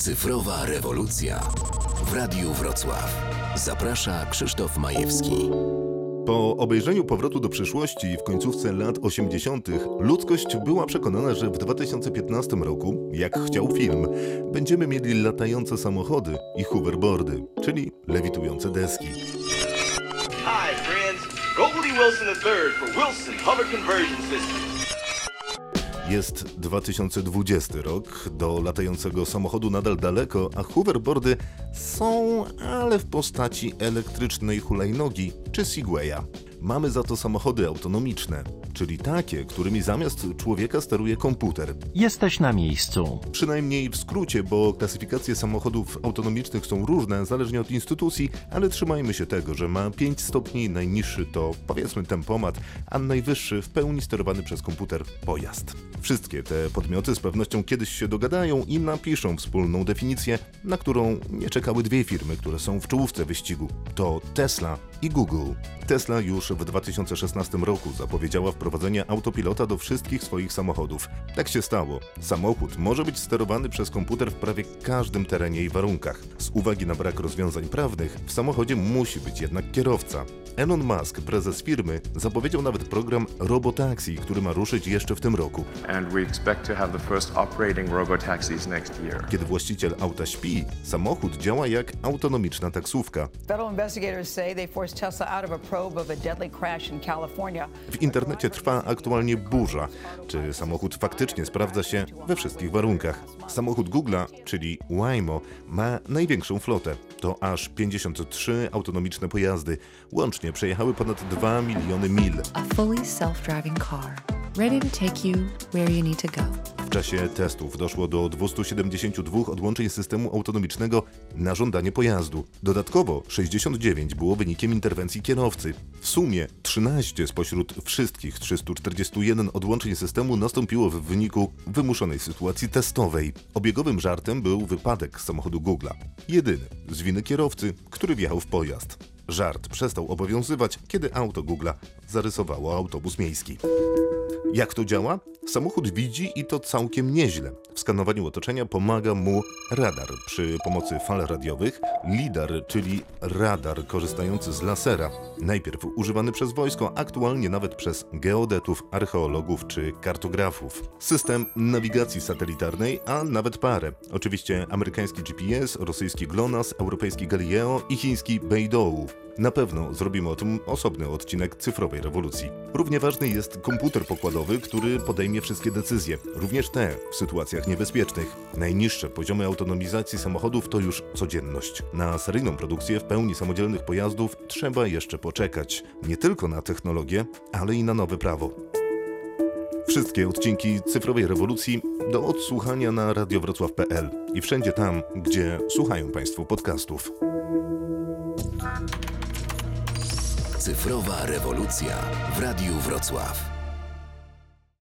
Cyfrowa rewolucja w Radiu Wrocław. Zaprasza Krzysztof Majewski. Po obejrzeniu powrotu do przyszłości w końcówce lat 80. ludzkość była przekonana, że w 2015 roku, jak chciał film, będziemy mieli latające samochody i hoverboardy, czyli lewitujące deski. Hi, friends. Goldie Wilson III for Wilson Hover Conversion System. Jest 2020 rok, do latającego samochodu nadal daleko, a hoverboardy są, ale w postaci elektrycznej hulajnogi czy Segwaya. Mamy za to samochody autonomiczne, czyli takie, którymi zamiast człowieka steruje komputer. Jesteś na miejscu. Przynajmniej w skrócie, bo klasyfikacje samochodów autonomicznych są różne, zależnie od instytucji, ale trzymajmy się tego, że ma 5 stopni, najniższy to powiedzmy tempomat, a najwyższy w pełni sterowany przez komputer pojazd. Wszystkie te podmioty z pewnością kiedyś się dogadają i napiszą wspólną definicję, na którą nie czekały dwie firmy, które są w czołówce wyścigu. To Tesla i Google. Tesla już w 2016 roku zapowiedziała wprowadzenie autopilota do wszystkich swoich samochodów. Tak się stało. Samochód może być sterowany przez komputer w prawie każdym terenie i warunkach. Z uwagi na brak rozwiązań prawnych, w samochodzie musi być jednak kierowca. Elon Musk, prezes firmy, zapowiedział nawet program Robotaxi, który ma ruszyć jeszcze w tym roku. Kiedy właściciel auta śpi, samochód działa jak autonomiczna taksówka. Federal investigators say they forced Tesla out of a probe of a deadly crash in California. W internecie trwa aktualnie burza, czy samochód faktycznie sprawdza się we wszystkich warunkach. Samochód Google'a, czyli Waymo, ma największą flotę. To aż 53 autonomiczne pojazdy. Łącznie przejechały ponad 2 miliony mil. A fully self-driving car, ready to take you where you need to go. W czasie testów doszło do 272 odłączeń systemu autonomicznego na żądanie pojazdu. Dodatkowo 69 było wynikiem interwencji kierowcy. W sumie 13 spośród wszystkich 341 odłączeń systemu nastąpiło w wyniku wymuszonej sytuacji testowej. Obiegowym żartem był wypadek samochodu Google'a. Jedyny z winy kierowcy, który wjechał w pojazd. Żart przestał obowiązywać, kiedy auto Google'a zarysowało autobus miejski. Jak to działa? Samochód widzi i to całkiem nieźle. W skanowaniu otoczenia pomaga mu radar przy pomocy fal radiowych, lidar, czyli radar korzystający z lasera. Najpierw używany przez wojsko, aktualnie nawet przez geodetów, archeologów czy kartografów. System nawigacji satelitarnej, a nawet parę. Oczywiście amerykański GPS, rosyjski GLONASS, europejski Galileo i chiński Beidou. Na pewno zrobimy o tym osobny odcinek cyfrowej rewolucji. Równie ważny jest komputer pokładowy, który podejmie wszystkie decyzje, również te w sytuacjach niebezpiecznych. Najniższe poziomy autonomizacji samochodów to już codzienność. Na seryjną produkcję w pełni samodzielnych pojazdów trzeba jeszcze poczekać. Nie tylko na technologię, ale i na nowe prawo. Wszystkie odcinki cyfrowej rewolucji do odsłuchania na radiowrocław.pl i wszędzie tam, gdzie słuchają Państwo podcastów. Cyfrowa rewolucja w Radiu Wrocław.